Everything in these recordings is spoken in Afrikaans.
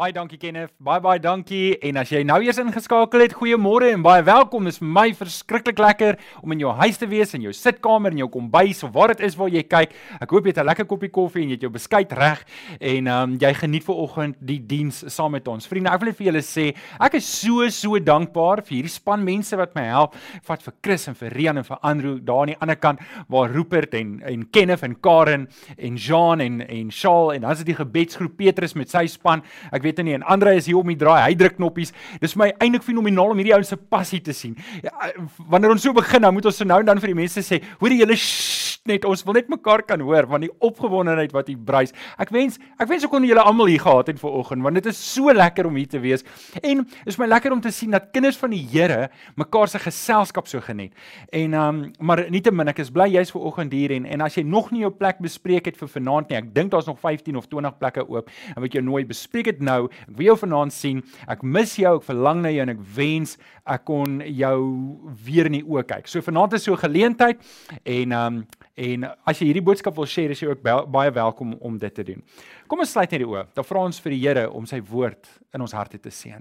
Baie dankie Kenneth. Baie baie dankie. En as jy nou eers ingeskakel het, goeiemôre en baie welkom. Dit is vir my verskriklik lekker om in jou huis te wees, in jou sitkamer, in jou kombuis of waar dit is waar jy kyk. Ek hoop jy het 'n lekker koppie koffie en jy het jou beskuit reg en ehm um, jy geniet vanoggend die diens saam met ons. Vriende, ek wil vir julle sê, ek is so so dankbaar vir hierdie span mense wat my help. Vat vir Chris en vir Rian en vir Andrew daar aan die ander kant waar Rupert en en Kenneth en Karen en Jean en en Shaal en dan is dit die gebedsgroep Petrus met sy span. Ek weet nie en Andre is hier om die draai. Hy druk knoppies. Dis vir my eintlik fenomenaal om hierdie ouens se passie te sien. Ja, wanneer ons so begin, dan moet ons so nou en dan vir die mense sê, hoor julle net ons wil net mekaar kan hoor van die opgewondenheid wat hier bruis. Ek wens ek wens ek kon julle almal hier gehad het vanoggend want dit is so lekker om hier te wees. En is my lekker om te sien dat kinders van die Here mekaar se geselskap so geniet. En um maar nietemin ek is bly jy's vanoggend hier en en as jy nog nie jou plek bespreek het vir vanaand nie, ek dink daar's nog 15 of 20 plekke oop en wat jy nooi bespreek dit nou. Ek wil jou vanaand sien. Ek mis jou, ek verlang na jou en ek wens ek kon jou weer in die oë kyk. So vanaand is so 'n geleentheid en um En as jy hierdie boodskap wil share, is jy ook baie welkom om dit te doen. Kom ons sluit net die oë. Dan vra ons vir die Here om sy woord in ons harte te seën.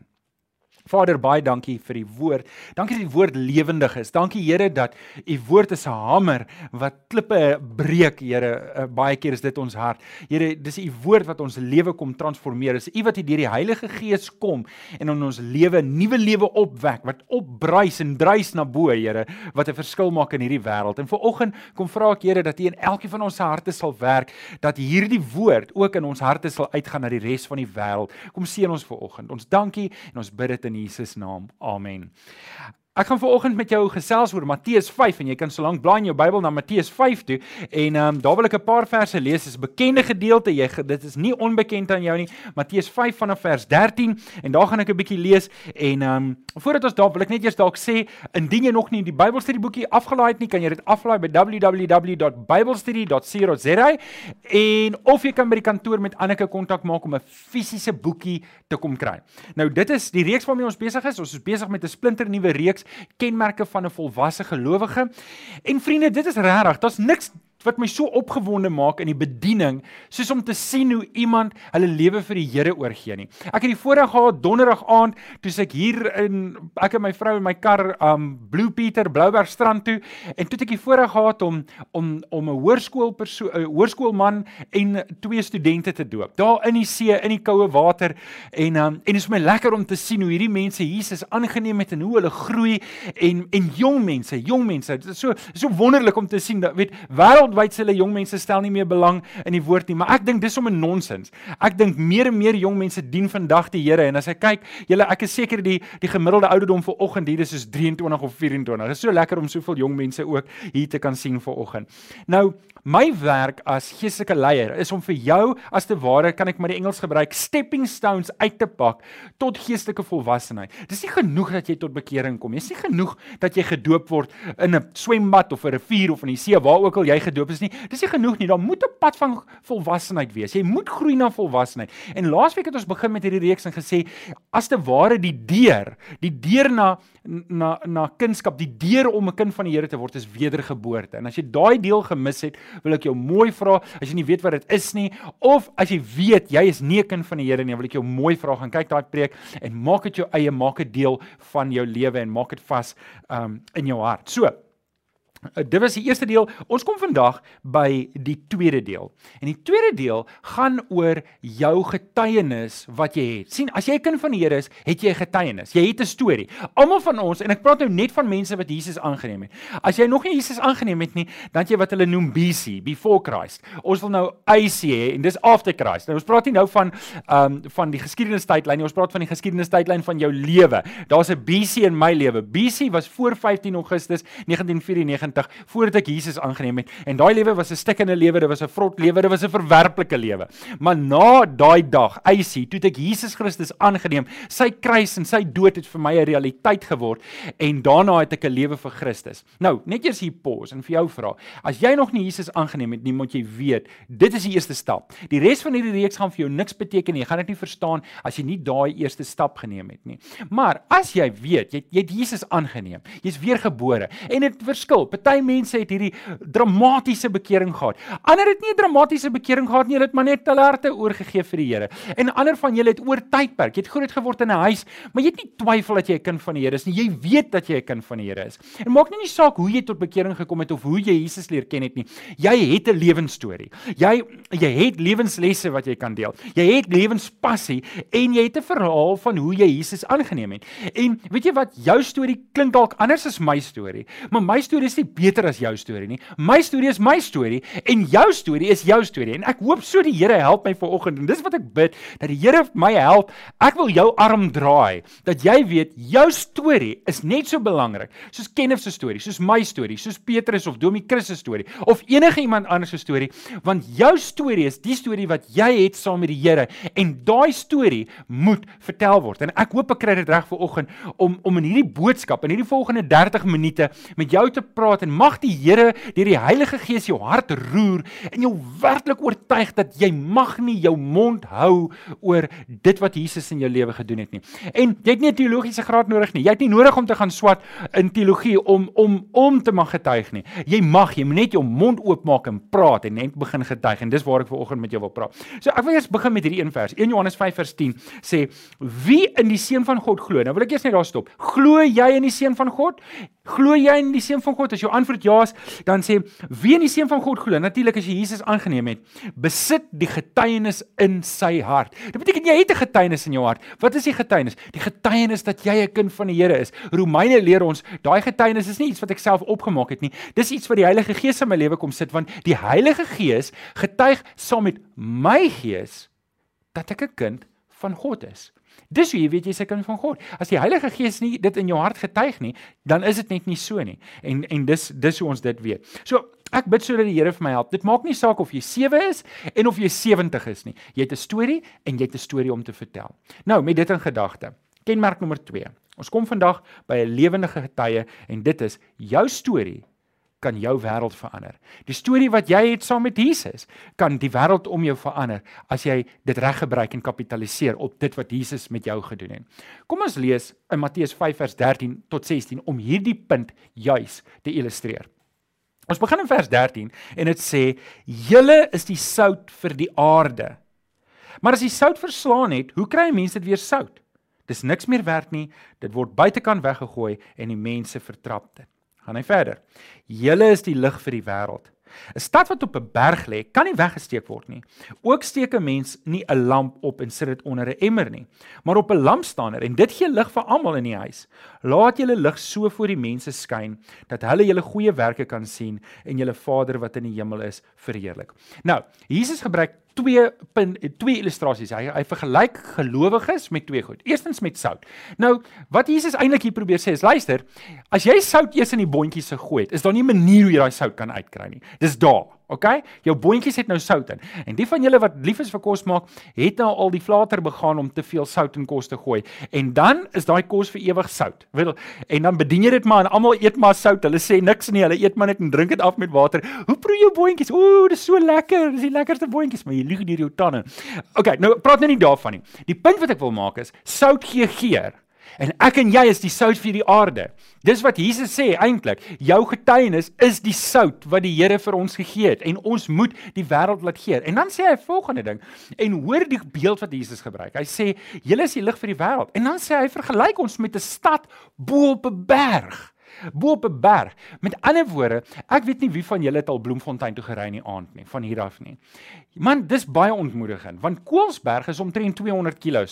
Vader, baie dankie vir die woord. Dankie dat die woord lewendig is. Dankie Here dat u woord is 'n hamer wat klippe breek, Here. Uh, baie keer is dit ons hart. Here, dis u woord wat ons lewe kom transformeer. Dis u wat deur die Heilige Gees kom en in ons lewe nuwe lewe opwek wat opbruis en druis na bo, Here, wat 'n verskil maak in hierdie wêreld. En viroggend kom vra ek Here dat u in elkeen van ons harte sal werk, dat hierdie woord ook in ons harte sal uitgaan na die res van die wêreld. Kom seën ons viroggend. Ons dankie en ons bid dit in Jesus naam. Amen. Ek gaan vanoggend met jou gesels oor Matteus 5 en jy kan solank blaai in jou Bybel na Matteus 5 toe en ehm um, daar wil ek 'n paar verse lees. Is bekende gedeelte. Jy dit is nie onbekend aan jou nie. Matteus 5 vanaf vers 13 en daar gaan ek 'n bietjie lees en ehm um, voordat ons daar wil ek net eers dalk sê indien jy nog nie die Bybelstudieboekie afgelaai het nie, kan jy dit aflaai by www.biblestudy.co.za en of jy kan by die kantoor met Anneke kontak maak om 'n fisiese boekie te kom kry. Nou dit is die reeks waarmee ons besig is. Ons is besig met 'n splinter nuwe reeks kenmerke van 'n volwasse gelowige. En vriende, dit is regtig, daar's niks wat my so opgewonde maak in die bediening soos om te sien hoe iemand hulle lewe vir die Here oorgee nie. Ek het die voorreg gehad donderdag aand toe ek hier in ek en my vrou in my kar um Blue Peter Blouberg strand toe en toe ek die voorreg gehad om om om 'n hoërskool persoon 'n hoërskoolman en twee studente te doop. Daar in die see in die koue water en um en dit is vir my lekker om te sien hoe hierdie mense Jesus aangeneem het en hoe hulle groei en en jong mense, jong mense. Dit is so so wonderlik om te sien dat weet wêreld wêreldwyd sê hulle jong mense stel nie meer belang in die woord nie, maar ek dink dis om 'n nonsens. Ek dink meer en meer jong mense dien vandag die Here en as ek kyk, julle ek is seker die die gemiddelde ouderdom vir oggend hier is soos 23 of 24. Dit is so lekker om soveel jong mense ook hier te kan sien vir oggend. Nou, my werk as geestelike leier is om vir jou as te ware kan ek maar die Engels gebruik stepping stones uit te pak tot geestelike volwassenheid. Dis nie genoeg dat jy tot bekering kom. Dis nie genoeg dat jy gedoop word in 'n swembad of 'n rivier of in die see waar ook al jy gedoop gedoop is nie. Dis nie genoeg nie. Daar moet 'n pad van volwassenheid wees. Jy moet groei na volwassenheid. En laasweek het ons begin met hierdie reeks en gesê as te ware die deur, die deur na na na kunskap, die deur om 'n kind van die Here te word is wedergeboorte. En as jy daai deel gemis het, wil ek jou mooi vra, as jy nie weet wat dit is nie of as jy weet jy is nie 'n kind van die Here nie, wil ek jou mooi vra gaan kyk daai preek en maak dit jou eie, maak dit deel van jou lewe en maak dit vas um in jou hart. So, dit was die eerste deel. Ons kom vandag by die tweede deel. En die tweede deel gaan oor jou getuienis wat jy het. sien, as jy 'n kind van die Here is, het jy 'n getuienis. Jy het 'n storie. Almal van ons en ek praat nou net van mense wat Jesus aangeneem het. As jy nog nie Jesus aangeneem het nie, dan jy wat hulle noem BC, before Christ. Ons wil nou AC hê en dis after Christ. Nou ons praat nie nou van ehm um, van die geskiedenistydlyn nie. Ons praat van die geskiedenistydlyn van jou lewe. Daar's 'n BC in my lewe. BC was voor 15 Augustus 1994 90 voordat ek Jesus aangeneem het. En daai lewe was 'n stikkende lewe, dit was 'n vrot lewe, dit was 'n verwerplike lewe. Maar na daai dag, eisie, toe ek Jesus Christus aangeneem, sy kruis en sy dood het vir my 'n realiteit geword en daarna het ek 'n lewe vir Christus. Nou, net eers hier pause en vir jou vra. As jy nog nie Jesus aangeneem het nie, moet jy weet, dit is die eerste stap. Die res van hierdie reeks gaan vir jou niks beteken nie. Jy gaan dit nie verstaan as jy nie daai eerste stap geneem het nie. Maar as jy weet, jy, jy het Jesus aangeneem, jy's weergebore en dit verskil. Party mense het hierdie dramatiese bekering gehad. Ander het nie 'n dramatiese bekering gehad nie, hulle het maar net hulle harte oorgegee vir die Here. En ander van julle het oor tydperk, jy het groot geword in 'n huis, maar jy het nie twyfel dat jy 'n kind van die Here is nie. Jy weet dat jy 'n kind van die Here is. En maak nie nie saak hoe jy tot bekering gekom het of hoe jy Jesus leer ken het nie. Jy het 'n lewensstorie. Jy jy het lewenslesse wat jy kan deel. Jy het lewenspassie en jy het 'n verhaal van hoe jy Jesus aangeneem het. En weet jy wat, jou storie klink dalk anders as my storie, maar my storie is nie beter as jou storie nie. My storie is my storie en jou storie is jou storie. En ek hoop so die Here help my vanoggend en dis wat ek bid dat die Here my help. Ek wil jou arm draai dat jy weet jou storie is net so belangrik soos Kenneth se storie, soos my storie, soos Petrus of Domie Chris se storie of enige iemand anders se storie, want jou storie is die storie wat jy het saam met die Here en daai storie moet vertel word. En ek hoop ek kry dit reg vir oggend om om in hierdie boodskap in hierdie volgende 30 minute met jou te praat en mag die Here deur die Heilige Gees jou hart roer en jou werklik oortuig dat jy mag nie jou mond hou oor dit wat Jesus in jou lewe gedoen het nie. En jy het nie 'n teologiese graad nodig nie. Jy het nie nodig om te gaan swat in teologie om om om te mag getuig nie. Jy mag, jy moet net jou mond oopmaak en praat en net begin getuig en dis waar ek vanoggend met jou wil praat. So ek wil eers begin met hierdie een vers. 1 Johannes 5 vers 10 sê wie in die seun van God glo. Nou wil ek eers net daar stop. Glo jy in die seun van God? Glo jy in die seun van God? As jou antwoord ja is, dan sê wie in die seun van God glo? Natuurlik as jy Jesus aangeneem het, besit die getuienis in sy hart. Dit beteken jy het 'n getuienis in jou hart. Wat is die getuienis? Die getuienis dat jy 'n kind van die Here is. Romeine leer ons, daai getuienis is nie iets wat ek self opgemaak het nie. Dis iets wat die Heilige Gees in my lewe kom sit want die Heilige Gees getuig saam met my gees dat ek 'n kind van God is. Dis hoe jy weet jy's 'n kind van God. As die Heilige Gees nie dit in jou hart getuig nie, dan is dit net nie so nie. En en dis dis hoe ons dit weet. So ek bid sodat die Here vir my help. Dit maak nie saak of jy 7 is en of jy 70 is nie. Jy het 'n storie en jy het 'n storie om te vertel. Nou, met dit in gedagte. Kenmerk nommer 2. Ons kom vandag by 'n lewendige getuie en dit is jou storie kan jou wêreld verander. Die storie wat jy het saam met Jesus kan die wêreld om jou verander as jy dit reg gebruik en kapitaliseer op dit wat Jesus met jou gedoen het. Kom ons lees in Matteus 5 vers 13 tot 16 om hierdie punt juis te illustreer. Ons begin in vers 13 en dit sê: "Julle is die sout vir die aarde." Maar as die sout verslaan het, hoe kry mense dit weer sout? Dis niks meer werd nie, dit word buitekant weggegooi en die mense vertrap dit gaan hy verder. Julle is die lig vir die wêreld. 'n Stad wat op 'n berg lê, kan nie weggesteek word nie. Ook steek 'n mens nie 'n lamp op en sit dit onder 'n emmer nie, maar op 'n lampstander en dit gee lig vir almal in die huis. Laat julle lig so voor die mense skyn dat hulle julle goeie werke kan sien en julle Vader wat in die hemel is verheerlik. Nou, Jesus gebruik twee punt twee illustrasies. Hy hy vergelyk gelowiges met twee goed. Eerstens met sout. Nou, wat Jesus eintlik hier probeer sê is, luister, as jy sout eers in die bondjies se gooi, is daar nie 'n manier hoe jy daai sout kan uitkry nie. Dis daar. OK? Jou boontjies het nou sout in. En die van julle wat lief is vir kos maak, het nou al die flater begaan om te veel sout in kos te gooi. En dan is daai kos vir ewig sout. Weet jy? En dan bedien jy dit maar en almal eet maar sout. Hulle sê niks nie. Hulle eet maar net en drink dit af met water. Hoe proe jou boontjies? Ooh, dis so lekker. Dis die lekkerste boontjies, maar jy lieg deur jou tande. OK, nou praat nou nie daarvan nie. Die punt wat ek wil maak is sout gee geur. En ek en jy is die sout vir die aarde. Dis wat Jesus sê eintlik. Jou getuienis is die sout wat die Here vir ons gegee het en ons moet die wêreld laat geur. En dan sê hy volgende ding. En hoor die beeld wat Jesus gebruik. Hy sê julle is die lig vir die wêreld. En dan sê hy vergelyk ons met 'n stad bo op 'n berg bo op 'n berg. Met ander woorde, ek weet nie wie van julle het al Bloemfontein toe gery in die aand nie, van hier af nie. Man, dis baie ontmoedigend want Koelsberg is omtrent 200 km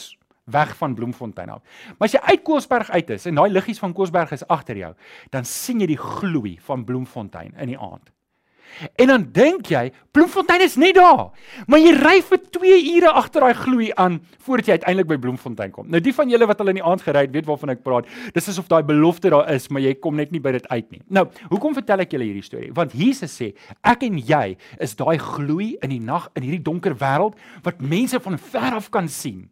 weg van Bloemfontein af. Maar as jy uit Koelsberg uit is en daai liggies van Koelsberg is agter jou, dan sien jy die gloei van Bloemfontein in die aand. En dan dink jy, Bloemfontein is net daar. Maar jy ry vir 2 ure agter daai gloei aan voordat jy uiteindelik by Bloemfontein kom. Nou die van julle wat al in die aand gery het, weet waarvan ek praat. Dis asof daai belofte daar is, maar jy kom net nie by dit uit nie. Nou, hoekom vertel ek julle hierdie storie? Want Jesus sê, ek en jy is daai gloei in die nag in hierdie donker wêreld wat mense van ver af kan sien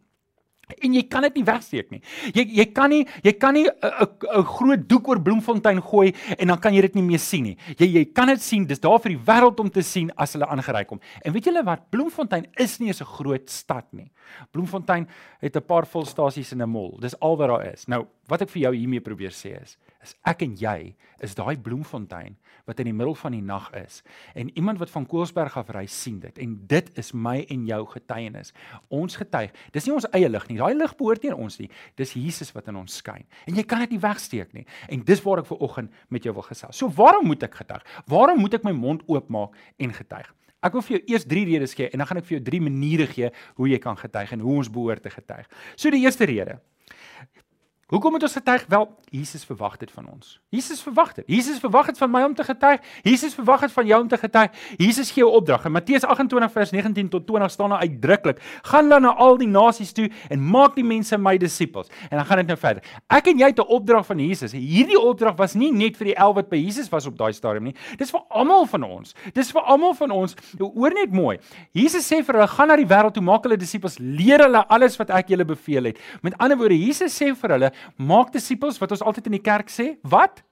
en jy kan dit nie wegsteek nie. Jy jy kan nie jy kan nie 'n groot doek oor Bloemfontein gooi en dan kan jy dit nie meer sien nie. Jy jy kan dit sien, dis daar vir die wêreld om te sien as hulle aangery kom. En weet julle wat? Bloemfontein is nie 'n groot stad nie. Bloemfontein het 'n paar volstasies in 'n mall. Dis al wat daar is. Nou, wat ek vir jou hiermee probeer sê is, is ek en jy is daai Bloemfontein wat in die middel van die nag is. En iemand wat van Koelsberg af ry sien dit en dit is my en jou getuienis. Ons getuig. Dis nie ons eie lig nie. Daai lig behoort nie aan ons nie. Dis Jesus wat in ons skyn. En jy kan dit nie wegsteek nie. En dis waar ek ver oggend met jou wil gesels. So waarom moet ek getuig? Waarom moet ek my mond oopmaak en getuig? Ek wil vir jou eers 3 redes gee en dan gaan ek vir jou 3 maniere gee hoe jy kan getuig en hoe ons behoort te getuig. So die eerste rede. Hoekom moet ons getuig? Wel, Jesus verwag dit van ons. Jesus verwag dit. Jesus verwag dit van my om te getuig. Jesus verwag dit van jou om te getuig. Jesus gee 'n opdrag. In Matteus 28 vers 19 tot 20 staan daar uitdruklik: "Gaan dan na al die nasies toe en maak die mense my disippels." En dan gaan dit nou verder. Ek en jy het 'n opdrag van Jesus. Hierdie opdrag was nie net vir die 11 wat by Jesus was op daai stadium nie. Dis vir almal van ons. Dis vir almal van ons. Hoor net mooi. Jesus sê vir hulle: "Gaan na die wêreld toe, maak hulle disippels, leer hulle alles wat ek julle beveel het." Met ander woorde, Jesus sê vir hulle: maak disippels wat ons altyd in die kerk sê. Wat?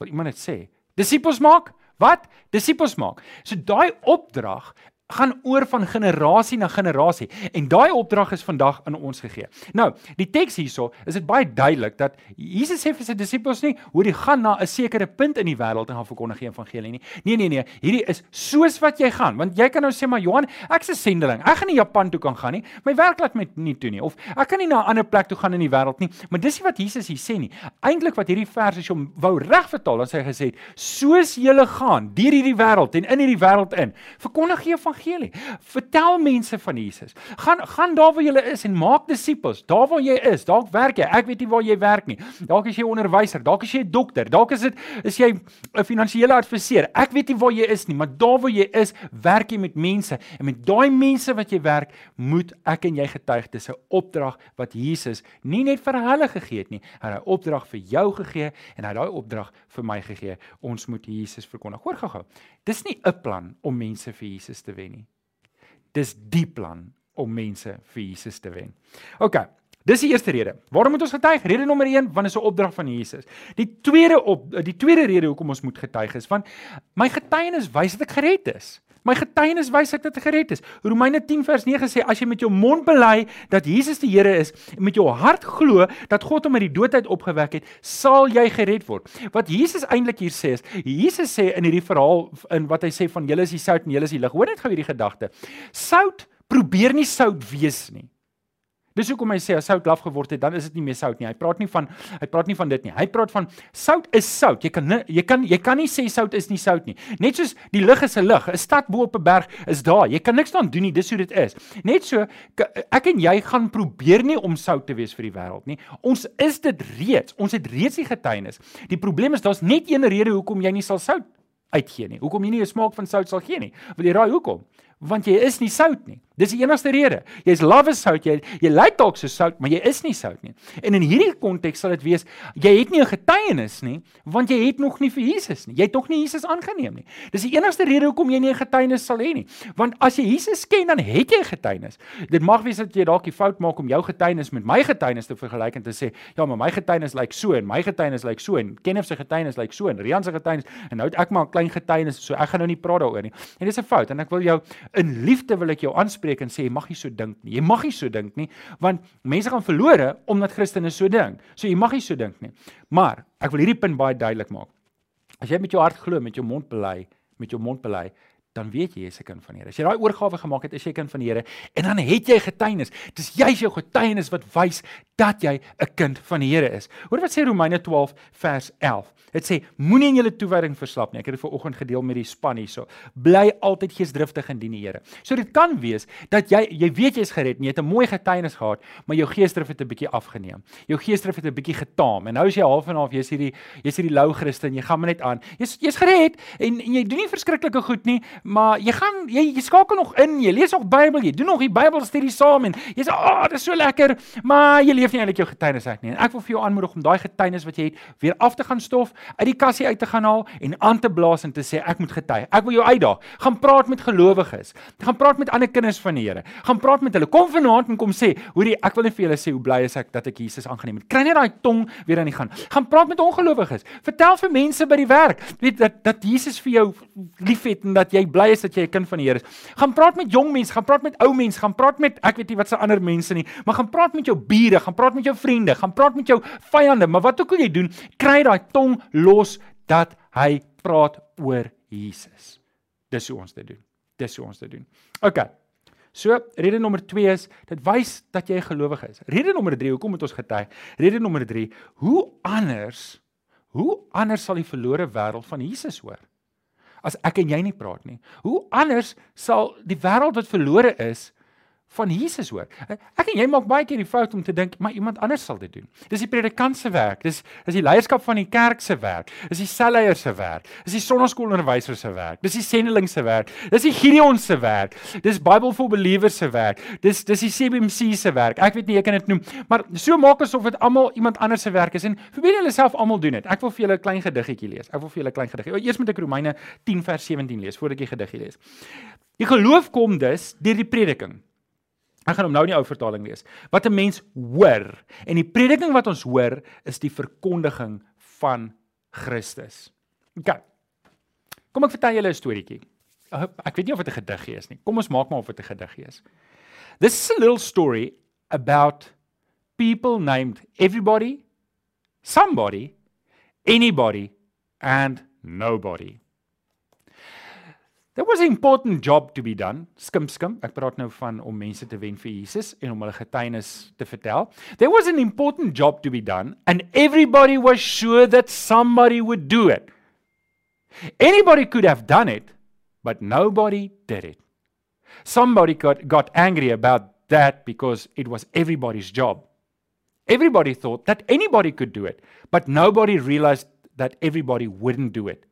Wat iemand net sê. Disippels maak? Wat? Disippels maak. So daai opdrag gaan oor van generasie na generasie en daai opdrag is vandag aan ons gegee. Nou, die teks hierso is dit baie duidelik dat Jesus sê vir sy disippels nie hoe die gaan na 'n sekere punt in die wêreld en gaan verkondig die evangelie nie. Nee nee nee, hierdie is soos wat jy gaan, want jy kan nou sê maar Johan, ek's 'n sendeling. Ek gaan nie Japan toe kan gaan nie. My werk laat my nie toe nie of ek kan nie na 'n ander plek toe gaan in die wêreld nie. Maar dis nie wat Jesus hier sê nie. Eintlik wat hierdie vers as jy hom wou reg vertaal, dan sê hy gesê, soos julle gaan deur hierdie wêreld en in hierdie wêreld in, verkondig die evangelie evangelie. Vertel mense van Jesus. Gaan gaan daar waar jy is en maak disippels. Daar waar jy is, dalk werk jy. Ek weet nie waar jy werk nie. Dalk is jy onderwyser, dalk is jy 'n dokter, dalk is dit is jy 'n finansiële adviseur. Ek weet nie waar jy is nie, maar daar waar jy is, werk jy met mense en met daai mense wat jy werk, moet ek en jy getuig. Dis 'n opdrag wat Jesus nie net vir hulle gegee het nie, hy het 'n opdrag vir jou gegee en hy daai opdrag vir my gegee. Ons moet Jesus verkondig. Hoor gou-gou. Dis nie 'n plan om mense vir Jesus te wen nie. Dis die plan om mense vir Jesus te wen. OK. Dis die eerste rede. Waarom moet ons getuig? Rede nommer 1, want dit is 'n opdrag van Jesus. Die tweede op die tweede rede hoekom ons moet getuig is want my getuienis wys dat ek gered is. My getuienis wys ek dat ek gered is. Romeine 10 vers 9 sê as jy met jou mond bely dat Jesus die Here is en met jou hart glo dat God hom uit die dood uit opgewek het, sal jy gered word. Wat Jesus eintlik hier sê is, Jesus sê in hierdie verhaal in wat hy sê van julle is die sout en julle is die lig. Hoor net gou hierdie gedagte. Sout probeer nie sout wees nie. Dis hoekom hy sê as sout laf geword het, dan is dit nie meer sout nie. Hy praat nie van hy praat nie van dit nie. Hy praat van sout is sout. Jy kan jy kan jy kan nie sê sout is nie sout nie. Net soos die lig is 'n lig. 'n Stad bo op 'n berg is daar. Jy kan niks aan doen nie. Dis hoe dit is. Net so ek en jy gaan probeer nie om sout te wees vir die wêreld nie. Ons is dit reeds. Ons het reeds die getuienis. Die probleem is daar's net een rede hoekom jy nie sal sout uitgee nie. Hoekom jy nie 'n smaak van sout sal gee nie. Wil jy raai hoekom? Want jy is nie sout nie. Dis die enigste rede. Jy's lawwe sout, jy jy lyk dalk so sout, maar jy is nie sout nie. En in hierdie konteks sal dit wees jy het nie 'n getuienis nie, want jy het nog nie vir Jesus nie. Jy het nog nie Jesus aangeneem nie. Dis die enigste rede hoekom jy nie 'n getuienis sal hê nie. Want as jy Jesus ken, dan het jy 'n getuienis. Dit mag wees dat jy dalk die fout maak om jou getuienis met my getuienis te vergelyk en te sê, ja, maar my getuienis lyk so en my getuienis lyk so en Kenneth se getuienis lyk so en Rian se getuienis en nou het ek maar 'n klein getuienis, so ek gaan nou nie praat daaroor nie. En dis 'n fout en ek wil jou in liefde wil ek jou aanspreek en sê jy mag nie so dink nie. Jy mag nie so dink nie want mense gaan verlore omdat Christene so dink. So jy mag nie so dink nie. Maar ek wil hierdie punt baie duidelik maak. As jy met jou hart glo, met jou mond bely, met jou mond bely, dan weet jy jy's 'n kind van die Here. As jy daai oorgawe gemaak het, is jy 'n kind van die Here en dan het jy getuienis. Dis jy's jou getuienis wat wys dat jy 'n kind van die Here is. Hoor wat sê Romeine 12 vers 11. Dit sê moenie in julle toewyding verslap nie. Ek het dit ver oggend gedeel met die span hierso. Bly altyd geesdriftig in die Here. So dit kan wees dat jy jy weet jy's gered, jy het 'n mooi getuienis gehad, maar jou geesdrift het 'n bietjie afgeneem. Jou geesdrift het 'n bietjie getaam en nou is jy half en half, jy's hierdie jy's hierdie lou Christen, jy gaan maar net aan. Jy's jy's gered en, en jy doen nie verskriklike goed nie, maar jy gaan jy, jy skakel nog in, jy lees nog Bybel, jy doen nog die Bybelstudie saam en jy sê, "Ag, oh, dit is so lekker," maar jy leef nie eintlik jou getuienis uit nie. En ek wil vir jou aanmoedig om daai getuienis wat jy het weer af te gaan stof, uit die kassie uit te gaan haal en aan te blaas en te sê, "Ek moet getuig. Ek wil jou uitdaag. Gaan praat met gelowiges. Gaan praat met ander kinders van die Here. Gaan praat met hulle. Kom vanaand en kom sê, "Hoorie, ek wil net vir julle sê hoe bly is ek dat ek Jesus aangeneem het." Kry net daai tong weer aan die gang. Gaan praat met ongelowiges. Vertel vir mense by die werk, weet dat dat Jesus vir jou liefhet en dat jy bly is dat jy 'n kind van die Here is. Gaan praat met jong mense, gaan praat met ou mense, gaan praat met ek weet nie wat se ander mense nie, maar gaan praat met jou bure, gaan praat met jou vriende, gaan praat met jou vyande, maar wat ook al jy doen, kry daai tong los dat hy praat oor Jesus. Dis hoe ons dit doen. Dis hoe ons dit doen. OK. So, rede nommer 2 is dit wys dat jy gelowig is. Rede nommer 3, hoekom moet ons getuig? Rede nommer 3, hoe anders hoe anders sal die verlore wêreld van Jesus hoor? As ek en jy nie praat nie. Hoe anders sal die wêreld wat verlore is van Jesus hoor. Ek en jy maak baie keer die fout om te dink maar iemand anders sal dit doen. Dis die predikant se werk. Dis is die leierskap van die kerk se werk. Dis die selleier se werk. Dis die sonnaskoolonderwyser se werk. Dis die sendeling se werk. Dis die Gideon se werk. Dis Bible for Believers se werk. Dis dis die CBC se werk. Ek weet nie ek kan dit noem, maar so maak asof dit almal iemand anders se werk is en probeer julle self almal doen dit. Ek wil vir julle 'n klein gediggetjie lees. Ek wil vir julle 'n klein gediggie. Eers moet ek Romeine 10 vers 17 lees voordat ek die gediggie lees. Die geloof kom dus deur die prediking. Ek gaan hom nou in die ou vertaling lees. Wat 'n mens hoor en die prediking wat ons hoor is die verkondiging van Christus. OK. Kom ek vertel julle 'n storieetjie. Ek weet nie of dit 'n gediggie is nie. Kom ons maak maar of dit 'n gediggie is. This is a little story about people named everybody, somebody, anybody and nobody. There was an important job to be done. Skim skim. Ek praat nou van om mense te wen vir Jesus en om hulle getuienis te vertel. There was an important job to be done and everybody was sure that somebody would do it. Anybody could have done it, but nobody did it. Somebody got got angry about that because it was everybody's job. Everybody thought that anybody could do it, but nobody realized that everybody wouldn't do it.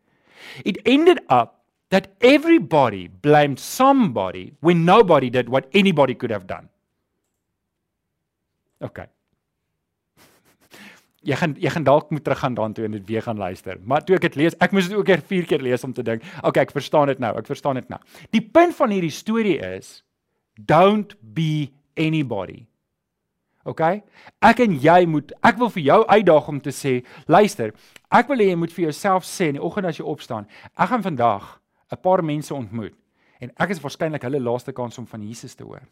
It ended up that everybody blamed somebody when nobody did what anybody could have done. Okay. Jy gaan jy gaan dalk moet teruggaan daartoe en dit weer gaan luister. Maar toe ek dit lees, ek moes dit ook keer 4 keer lees om te dink, okay, ek verstaan dit nou. Ek verstaan dit nou. Die punt van hierdie storie is don't be anybody. Okay? Ek en jy moet ek wil vir jou uitdaag om te sê, luister, ek wil hê jy moet vir jouself sê in die oggend as jy opstaan, ek gaan vandag 'n paar mense ontmoet en ek is waarskynlik hulle laaste kans om van Jesus te hoor.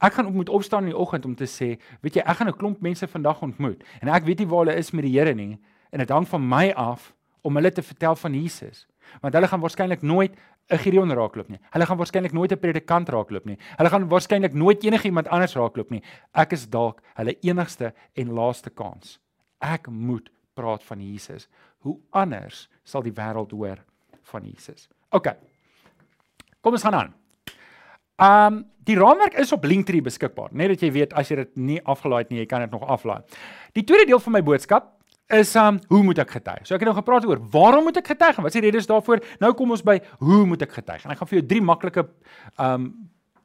Ek gaan op moet opstaan in die oggend om te sê, weet jy, ek gaan 'n klomp mense vandag ontmoet en ek weet nie waar hulle is met die Here nie en dit hang van my af om hulle te vertel van Jesus. Want hulle gaan waarskynlik nooit 'n Gideon raakloop nie. Hulle gaan waarskynlik nooit 'n predikant raakloop nie. Hulle gaan waarskynlik nooit enigiemand anders raakloop nie. Ek is dalk hulle enigste en laaste kans. Ek moet praat van Jesus. Hoe anders sal die wêreld hoor van Jesus? OK. Kom ons gaan aan. Um die raamwerk is op Linktree beskikbaar. Net dat jy weet as jy dit nie afgelaai het nie, jy kan dit nog aflaai. Die tweede deel van my boodskap is um hoe moet ek getuig? So ek het nou gepraat oor waarom moet ek getuig en wat is die redes daarvoor? Nou kom ons by hoe moet ek getuig? En ek gaan vir jou drie maklike um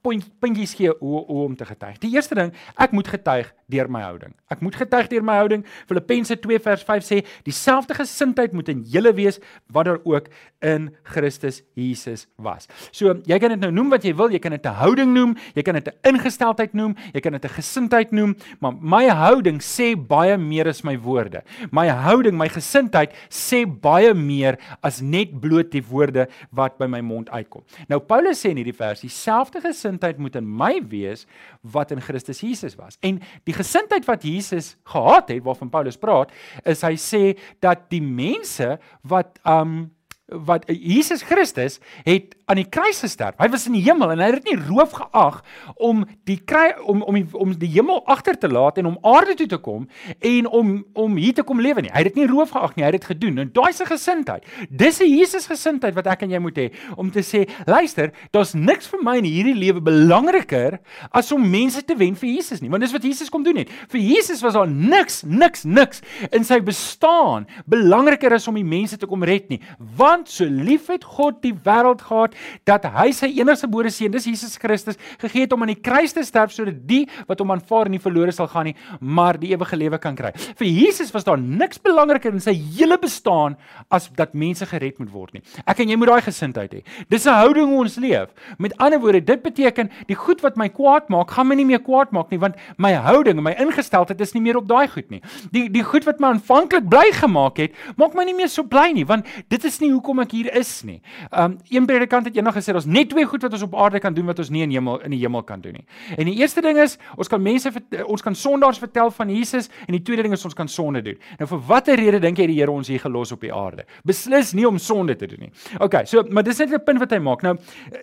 puntjies gee hoe, hoe om te getuig. Die eerste ding, ek moet getuig deur my houding. Ek moet getuig deur my houding. Filippense 2 vers 5 sê dieselfde gesindheid moet in julle wees wat daar ook in Christus Jesus was. So, jy kan dit nou noem wat jy wil, jy kan dit 'n houding noem, jy kan dit 'n ingesteldheid noem, jy kan dit 'n gesindheid noem, maar my houding sê baie meer as my woorde. My houding, my gesindheid sê baie meer as net bloot die woorde wat by my mond uitkom. Nou Paulus sê in hierdie vers dieselfde gesindheid moet in my wees wat in Christus Jesus was. En die gesindheid wat Jesus gehad het waarvan Paulus praat, is hy sê dat die mense wat um wat Jesus Christus het aan die kruis gesterf. Hy was in die hemel en hy het dit nie roof geag om die kry om om die, om die hemel agter te laat en om aarde toe te kom en om om hier te kom lewe nie. Hy het dit nie roof geag nie, hy het dit gedoen. En daai se gesindheid. Dis 'n Jesus gesindheid wat ek en jy moet hê om te sê, luister, daar's niks vir my in hierdie lewe belangriker as om mense te wen vir Jesus nie. Want dis wat Jesus kom doen het. Vir Jesus was daar niks, niks, niks in sy bestaan belangriker as om die mense te kom red nie. Want so lief het God die wêreld gehad dat hy sy enigste gebore seun, dis Jesus Christus, gegee het om aan die kruis te sterf sodat die wat hom aanvaar nie verlore sal gaan nie, maar die ewige lewe kan kry. Vir Jesus was daar niks belangriker in sy hele bestaan as dat mense gered moet word nie. Ek en jy moet daai gesindheid hê. Dis 'n houding hoe ons leef. Met ander woorde, dit beteken die goed wat my kwaad maak, gaan my nie meer kwaad maak nie, want my houding en my ingesteldheid is nie meer op daai goed nie. Die die goed wat my aanvanklik bly gemaak het, maak my nie meer so bly nie, want dit is nie hoekom ek hier is nie. Um een predikant het eendag gesê, ons net twee goed wat ons op aarde kan doen wat ons nie in hemel in die hemel kan doen nie. En die eerste ding is, ons kan mense ons kan sondaars vertel van Jesus en die tweede ding is ons kan sonde doen. Nou vir watter rede dink jy die Here ons hier gelos op die aarde? Beslis nie om sonde te doen nie. OK, so maar dis net 'n punt wat hy maak. Nou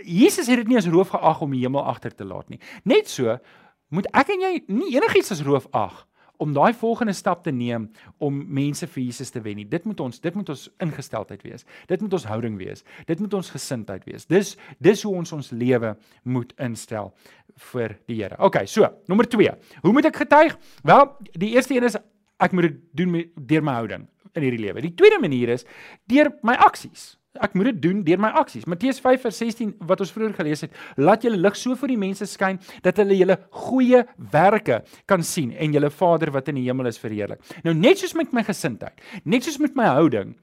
Jesus het dit nie as roof geag om die hemel agter te laat nie. Net so moet ek en jy nie enigiets as roof ag om daai volgende stap te neem om mense vir Jesus te wen nie. Dit moet ons dit moet ons ingesteldheid wees. Dit moet ons houding wees. Dit moet ons gesindheid wees. Dis dis hoe ons ons lewe moet instel vir die Here. OK, so, nommer 2. Hoe moet ek getuig? Wel, die eerste een is ek moet dit doen met deur my houding in hierdie lewe. Die tweede manier is deur my aksies. Ek moet dit doen deur my aksies. Matteus 5:16 wat ons vroeër gelees het, laat julle lig so vir die mense skyn dat hulle julle goeie werke kan sien en julle Vader wat in die hemel is verheerlik. Nou net soos met my gesindheid, net soos met my houding,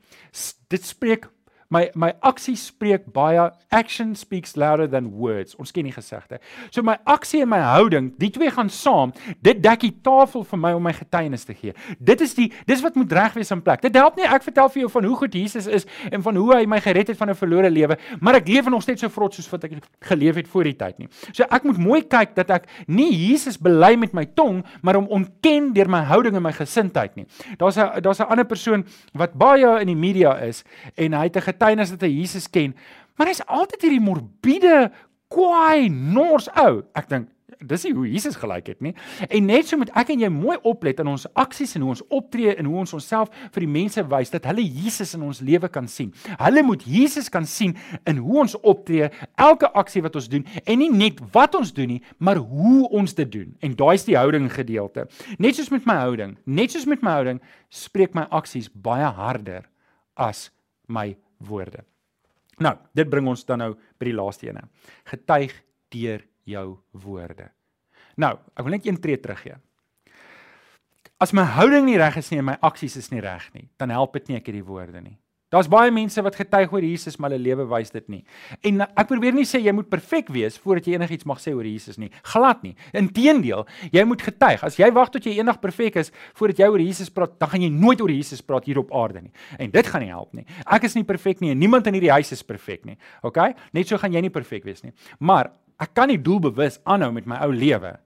dit spreek my my aksie spreek baie action speaks louder than words. Ons ken die gesegde. So my aksie en my houding, die twee gaan saam. Dit dek die tafel vir my om my getuienis te gee. Dit is die dis wat moet reg wees in plek. Dit help nie ek vertel vir jou van hoe goed Jesus is en van hoe hy my gered het van 'n verlore lewe, maar ek leef nog steeds so vrot soos wat ek geleef het voor die tyd nie. So ek moet mooi kyk dat ek nie Jesus bely met my tong, maar hom ontken deur my houding en my gesindheid nie. Daar's 'n daar's 'n ander persoon wat baie in die media is en hy het 'n getuienis dat hy Jesus ken, maar hy's altyd hierdie morbiede, kwaai, nors ou. Ek dink dis nie hoe Jesus gelyk het nie. En net so moet ek en jy mooi oplet in ons aksies en hoe ons optree en hoe ons onsself vir die mense wys dat hulle Jesus in ons lewe kan sien. Hulle moet Jesus kan sien in hoe ons optree, elke aksie wat ons doen en nie net wat ons doen nie, maar hoe ons dit doen. En daai is die houding gedeelte. Net soos met my houding, net soos met my houding, spreek my aksies baie harder as my woorde. Nou, dit bring ons dan nou by die laaste ene. Getuig deur jou woorde. Nou, ek wil net een tree teruggee. As my houding nie reg is nie en my aksies is nie reg nie, dan help dit nie ek hierdie woorde nie. Daar's baie mense wat getuig oor Jesus, maar hulle lewe wys dit nie. En ek probeer nie sê jy moet perfek wees voordat jy enigiets mag sê oor Jesus nie. Glad nie. Inteendeel, jy moet getuig. As jy wag tot jy eendag perfek is voordat jy oor Jesus praat, dan gaan jy nooit oor Jesus praat hier op aarde nie. En dit gaan nie help nie. Ek is nie perfek nie en niemand in hierdie huis is perfek nie. OK? Net so gaan jy nie perfek wees nie. Maar ek kan nie doelbewus aanhou met my ou lewe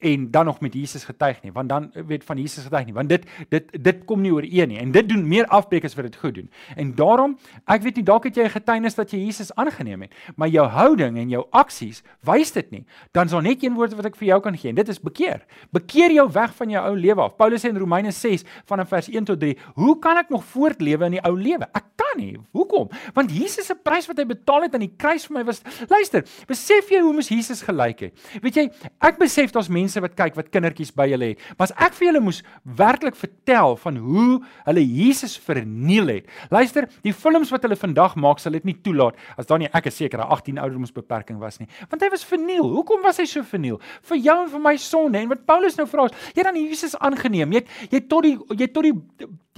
en dan nog met Jesus getuig nie want dan weet van Jesus getuig nie want dit dit dit kom nie ooreen nie. En dit doen meer afbreek as wat dit goed doen. En daarom ek weet nie dalk het jy 'n getuienis dat jy Jesus aangeneem het maar jou houding en jou aksies wys dit nie. Dan is daar net een woord wat ek vir jou kan gee en dit is bekeer. Bekeer jou weg van jou ou lewe af. Paulus sê in Romeine 6 vanaf vers 1 tot 3 hoe kan ek nog voortlewe in die ou lewe? Ek kan nie. Hoekom? Want Jesus se prys wat hy betaal het aan die kruis vir my was luister besef jy hoe mos Jesus gelyk het? Weet jy ek besef daar's mense mense wat kyk wat kindertjies by hulle het. Maar as ek vir julle moes werklik vertel van hoe hulle Jesus verniel het. Luister, die films wat hulle vandag maak sal dit nie toelaat as daar nie ek is seker 'n 18 ouderdomsbeperking was nie. Want hy was verniel. Hoekom was hy so verniel? Vir jou en vir my sonde. En wat Paulus nou vra is, jy dan Jesus aangeneem. Jy jy tot die jy tot die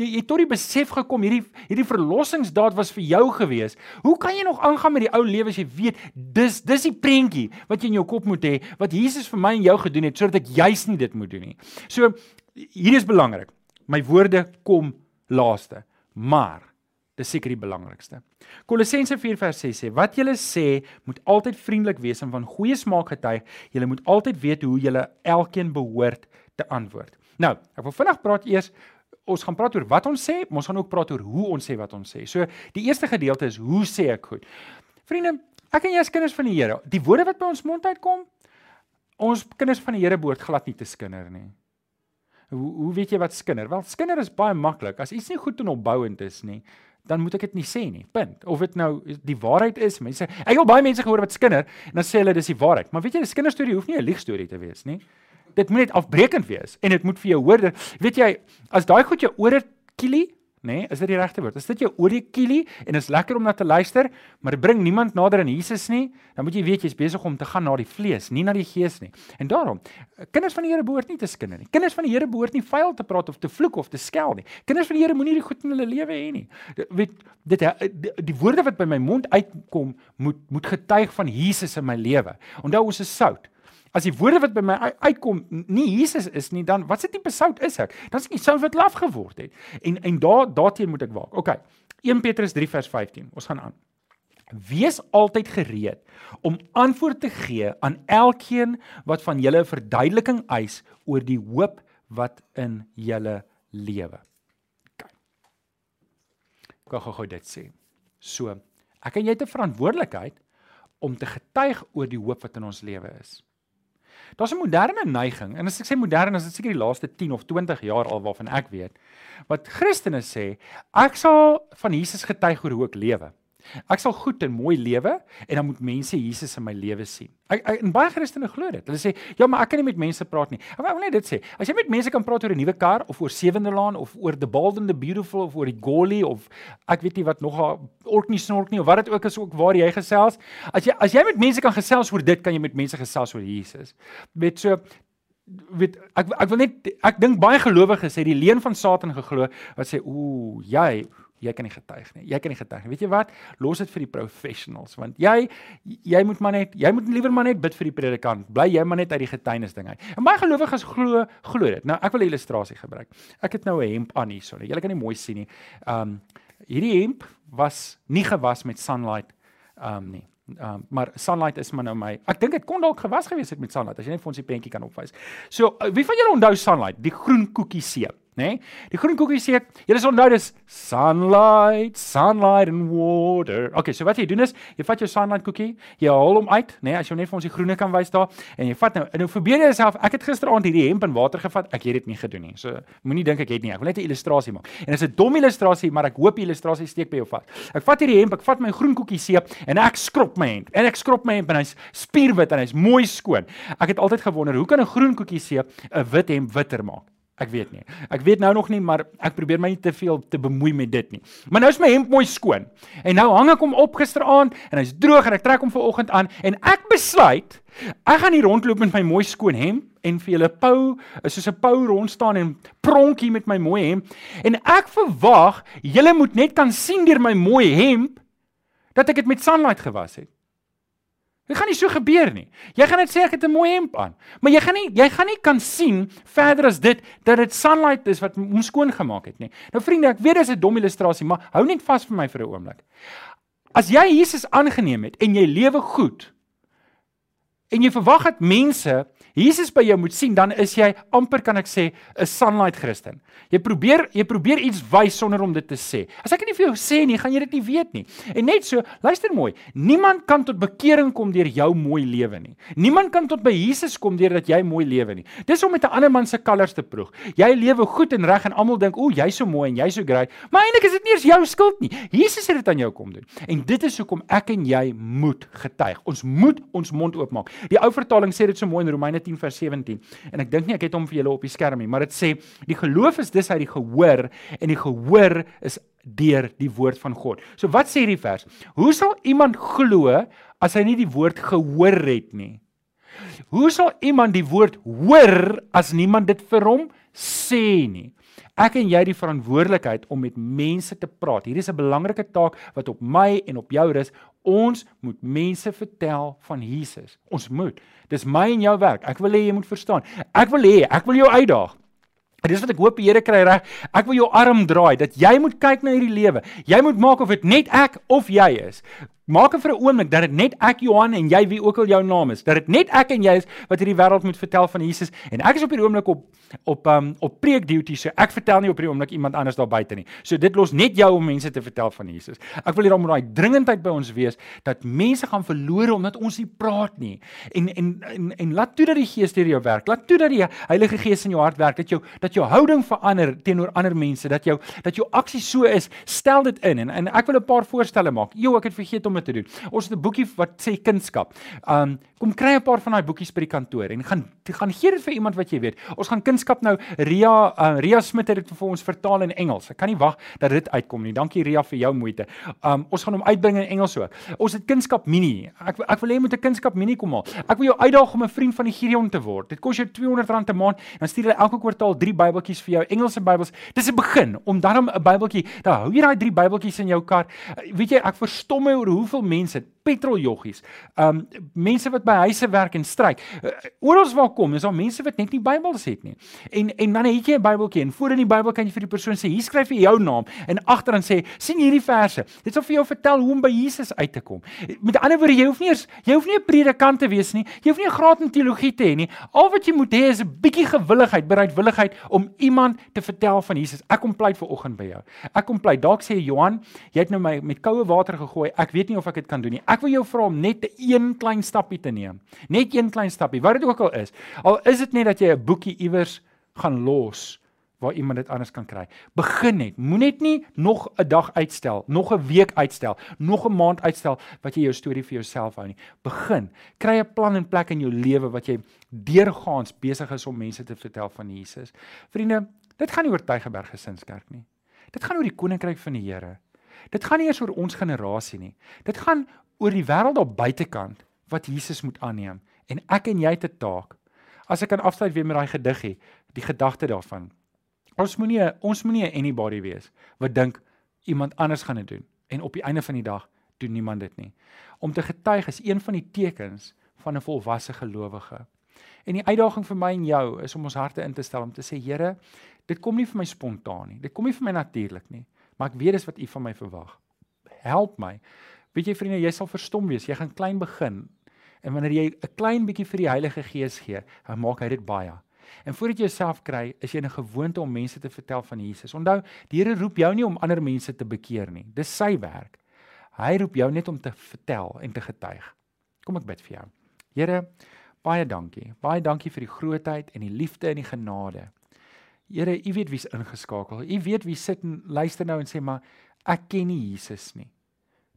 jy jy tot die besef gekom hierdie hierdie verlossingsdaad was vir jou gewees. Hoe kan jy nog aangaan met die ou lewe as jy weet dis dis die prentjie wat jy in jou kop moet hê wat Jesus vir my en jou gedoen het sodat ek juis nie dit moet doen nie. So hier is belangrik. My woorde kom laaste, maar dis seker die belangrikste. Kolossense 4:6 sê wat julle sê moet altyd vriendelik wees en van goeie smaak getuig. Julle moet altyd weet hoe julle elkeen behoort te antwoord. Nou, ek wil vinnig praat eers ons gaan praat oor wat ons sê, maar ons gaan ook praat oor hoe ons sê wat ons sê. So die eerste gedeelte is hoe sê ek goed. Vriende, ek en jy is kinders van die Here. Die woorde wat by ons mond uitkom, ons kinders van die Here behoort glad nie te skinder nie. Hoe hoe weet jy wat skinder? Wel, skinder is baie maklik. As iets nie goed en opbouend is nie, dan moet ek dit nie sê nie. Punt. Of dit nou die waarheid is, mense. Ek het baie mense gehoor wat skinder en dan sê hulle dis die waarheid. Maar weet jy, 'n kinderstorie hoef nie 'n liegstorie te wees nie. Dit moet net afbreekend wees en dit moet vir jou hoor. Weet jy, as daai goed jou ore kielie, nê? Nee, is dit die regte woord? Is dit jou oliekielie en is lekker om na te luister, maar dit bring niemand nader aan Jesus nie? Dan moet jy weet jy's besig om te gaan na die vlees, nie na die gees nie. En daarom, kinders van die Here behoort nie te skinder nie. Kinders van die Here behoort nie vuil te praat of te vloek of te skel nie. Kinders van die Here moenie die goed in hulle lewe hê nie. Weet dit die, die woorde wat by my mond uitkom moet moet getuig van Jesus in my lewe. Onthou ons is sout. As die woorde wat by my uitkom nie Jesus is nie, dan wat se tipe sout is ek? Dan is ek sout wat laf geword het. En en daar daarteen moet ek waak. OK. 1 Petrus 3 vers 15. Ons gaan aan. Wees altyd gereed om antwoord te gee aan elkeen wat van julle 'n verduideliking eis oor die hoop wat in julle lewe. OK. Ek gaan gou dit sê. So, ek en jy het 'n verantwoordelikheid om te getuig oor die hoop wat in ons lewe is. Daar's 'n moderne neiging en as ek sê modern is dit seker die laaste 10 of 20 jaar al waarvan ek weet wat Christene sê ek sal van Jesus getuig oor hoe ek lewe. Ek sal goed en mooi lewe en dan moet mense Jesus in my lewe sien. Ek, ek en baie Christene glo dit. Hulle sê, "Ja, maar ek kan nie met mense praat nie." Ek wil net dit sê. As jy met mense kan praat oor 'n nuwe kar of oor Sewende Laan of oor The Bold and the Beautiful of oor die Goli of ek weet nie wat nog haar Orkney Snork nie of wat dit ook is ook waar jy gesels. As jy as jy met mense kan gesels oor dit, kan jy met mense gesels oor Jesus. Met so weet ek ek wil net ek dink baie gelowiges het die leuen van Satan geglo wat sê ooh jy jy kan nie getuig nie. Jy kan nie getuig nie. Weet jy wat? Los dit vir die professionals want jy jy moet maar net jy moet liewer maar net bid vir die predikant. Bly jy maar net uit die getuienis ding uit. En baie gelowiges glo glo dit. Nou ek wil 'n illustrasie gebruik. Ek het nou 'n hemp aan hier sonne. Julle kan nie mooi sien nie. Um hierdie hemp was nie gewas met sunlight um nie. Um, maar sunlight is maar nou my. Ek dink dit kon dalk gewas gewees het met sunlight as jy net vir ons die prentjie kan opwys. So, wie van julle onthou sunlight, die groen koekie seep? Nê? Nee? Die groen koekie sê ek, julle is onthou dis sunlight, sunlight and water. Okay, so wat jy doen is, jy vat jou sunlight koekie, jy haal hom uit, nê, nee, as jy net vir ons die groene kan wys daar en jy vat nou en nou probeer jouself, ek het gisteraand hierdie hemp in water gevat, ek het dit nie gedoen nie. So moenie dink ek het nie. Ek wil net 'n illustrasie maak. En dit is 'n dom illustrasie, maar ek hoop die illustrasie steek by jou vas. Ek vat hierdie hemp, ek vat my groen koekie seep en ek skrob my hemp. En ek skrob my hemp en hy's spierwit en hy's mooi skoon. Ek het altyd gewonder, hoe kan 'n groen koekie seep 'n wit hemp witter maak? Ek weet nie. Ek weet nou nog nie, maar ek probeer my nie te veel te bemoei met dit nie. Maar nou is my hemp mooi skoon. En nou hang ek hom op gisteraand en hy's droog en ek trek hom vanoggend aan en ek besluit ek gaan hier rondloop met my mooi skoon hemp en vir julle pou, soos 'n pou rond staan en pronk hier met my mooi hemp en ek verwag julle moet net kan sien deur my mooi hemp dat ek dit met sunlight gewas het. Dit gaan nie so gebeur nie. Jy gaan net sê ek het 'n mooi hemp aan, maar jy gaan nie jy gaan nie kan sien verder as dit dat dit sunlight is wat hom skoon gemaak het nie. Nou vriende, ek weet dis 'n dom illustrasie, maar hou net vas vir my vir 'n oomblik. As jy Jesus aangeneem het en jy lewe goed en jy verwag dat mense Jesus by jou moet sien, dan is jy amper kan ek sê 'n sunlight Christen. Jy probeer jy probeer iets wys sonder om dit te sê. As ek dit nie vir jou sê nie, gaan jy dit nie weet nie. En net so, luister mooi, niemand kan tot bekering kom deur jou mooi lewe nie. Niemand kan tot by Jesus kom deurdat jy mooi lewe nie. Dis om met 'n ander man se kalvers te proeg. Jy lewe goed en reg en almal dink, "O, jy's so mooi en jy's so great." Maar eintlik is dit nie eens jou skuld nie. Jesus het dit aan jou kom doen. En dit is hoekom ek en jy moet getuig. Ons moet ons mond oopmaak. Die ou vertaling sê dit so mooi in Romeine 10 vers 17. En ek dink nie ek het hom vir julle op die skerm nie, maar dit sê die geloof is dis uit die gehoor en die gehoor is deur die woord van God. So wat sê hierdie vers? Hoe sal iemand glo as hy nie die woord gehoor het nie? Hoe sal iemand die woord hoor as niemand dit vir hom sê nie? Ek en jy die verantwoordelikheid om met mense te praat. Hier is 'n belangrike taak wat op my en op jou rus. Ons moet mense vertel van Jesus. Ons moet. Dis my en jou werk. Ek wil hê jy moet verstaan. Ek wil hê, ek wil jou uitdaag. En dis wat ek hoop die Here kry reg. Ek wil jou arm draai dat jy moet kyk na hierdie lewe. Jy moet maak of dit net ek of jy is. Maak vir 'n oomblik dat dit net ek Johan en jy wie ook al jou naam is, dat dit net ek en jy is wat hierdie wêreld moet vertel van Jesus en ek is op hierdie oomblik op op um op preek duty so ek vertel nie op hierdie oomblik iemand anders daar buite nie. So dit los net jou om mense te vertel van Jesus. Ek wil hierom met daai dringendheid by ons wees dat mense gaan verlore omdat ons nie praat nie. En en en, en laat toe dat die Gees deur jou werk. Laat toe dat die Heilige Gees in jou hart werk dat jou dat jou houding verander teenoor ander mense, dat jou dat jou aksie so is. Stel dit in en, en ek wil 'n paar voorstelle maak. Jo, ek het vergeet om te doen. Ons het 'n boekie wat sê kunskap. Um kom kry 'n paar van daai boekies by die kantoor en gaan gaan gee dit vir iemand wat jy weet. Ons gaan kunskap nou Ria uh, Ria Smit het dit vir ons vertaal in Engels. Ek kan nie wag dat dit uitkom nie. Dankie Ria vir jou moeite. Um ons gaan hom uitbring in Engels ook. Ons het kunskap mini. Ek ek wil hê jy moet 'n kunskap mini kom haal. Ek wil jou uitdaag om 'n vriend van die Gideon te word. Dit kos jou R200 'n maand. Dan stuur hulle elke kwartaal 3 Bybeltjies vir jou, Engelse Bybels. Dis 'n begin om dan 'n Bybeltjie, dan hou jy daai 3 Bybeltjies in jou kar. Weet jy, ek verstom my oor hoeveel mense petroljoggies. Um mense wat by huise werk en stryk. Uh, Oral waar kom, is daar mense wat net nie Bybels het nie. En en dan het jy 'n Bybeltjie en voor in die Bybel kan jy vir die persoon sê, hier skryf jy jou naam en agteraan sê, sien hierdie verse. Dit sal vir jou vertel hoe om by Jesus uit te kom. Met ander woorde, jy hoef nie eers jy hoef nie 'n predikant te wees nie. Jy hoef nie 'n graad in teologie te hê nie. Al wat jy moet hê is 'n bietjie gewilligheid, bereidwilligheid om iemand te vertel van Jesus. Ek kom pleit vir oggend by jou. Ek kom pleit. Dalk sê Johan, jy het nou my met koue water gegooi. Ek weet nie of ek dit kan doen nie. Ek wil jou vra om net 'n een klein stappie te neem. Net een klein stappie, wat dit ook al is. Al is dit net dat jy 'n boekie iewers gaan los waar iemand dit anders kan kry. Begin net. Moenie net nie nog 'n dag uitstel, nog 'n week uitstel, nog 'n maand uitstel wat jy jou storie vir jouself hou nie. Begin. Kry 'n plan en plek in jou lewe wat jy deurgaans besig is om mense te vertel van Jesus. Vriende, dit gaan nie oor Tygerberg Gesinskerk nie. Dit gaan oor die koninkryk van die Here. Dit gaan nie eers oor ons generasie nie. Dit gaan oor die wêreld op buitekant wat Jesus moet aanneem en ek en jy te taak. As ek kan afsluit weer met daai gediggie, die gedagte daarvan. Ons moenie ons moenie 'n anybody wees wat dink iemand anders gaan dit doen en op die einde van die dag doen niemand dit nie. Om te getuig is een van die tekens van 'n volwasse gelowige. En die uitdaging vir my en jou is om ons harte in te stel om te sê Here, dit kom nie vir my spontaan nie. Dit kom nie vir my natuurlik nie, maar ek weet dis wat U van my verwag. Help my. Weet jy vriende, jy sal verstom wees. Jy gaan klein begin. En wanneer jy 'n klein bietjie vir die Heilige Gees gee, dan maak hy dit baie. En voordat jy jouself kry, is jy in 'n gewoonte om mense te vertel van Jesus. Onthou, die Here roep jou nie om ander mense te bekeer nie. Dis sy werk. Hy roep jou net om te vertel en te getuig. Kom ek bid vir jou. Here, baie dankie. Baie dankie vir die grootheid en die liefde en die genade. Here, U weet wie's ingeskakel. U weet wie sit en luister nou en sê maar ek ken nie Jesus nie.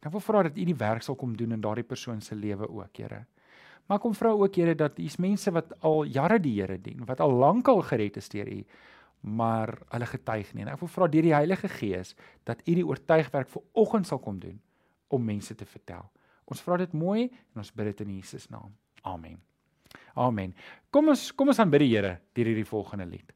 Dan wil vra dat U die werk sal kom doen in daardie persoon se lewe ook, Here. Maar kom vra ook Here dat hier's mense wat al jare die Here dien, wat al lankal gered is deur U, maar hulle getuig nie. En ek wil vra deur die Heilige Gees dat U die oortuigwerk vir oggend sal kom doen om mense te vertel. Ons vra dit mooi en ons bid dit in Jesus naam. Amen. Amen. Kom ons kom ons aanbid die Here deur hierdie volgende lied.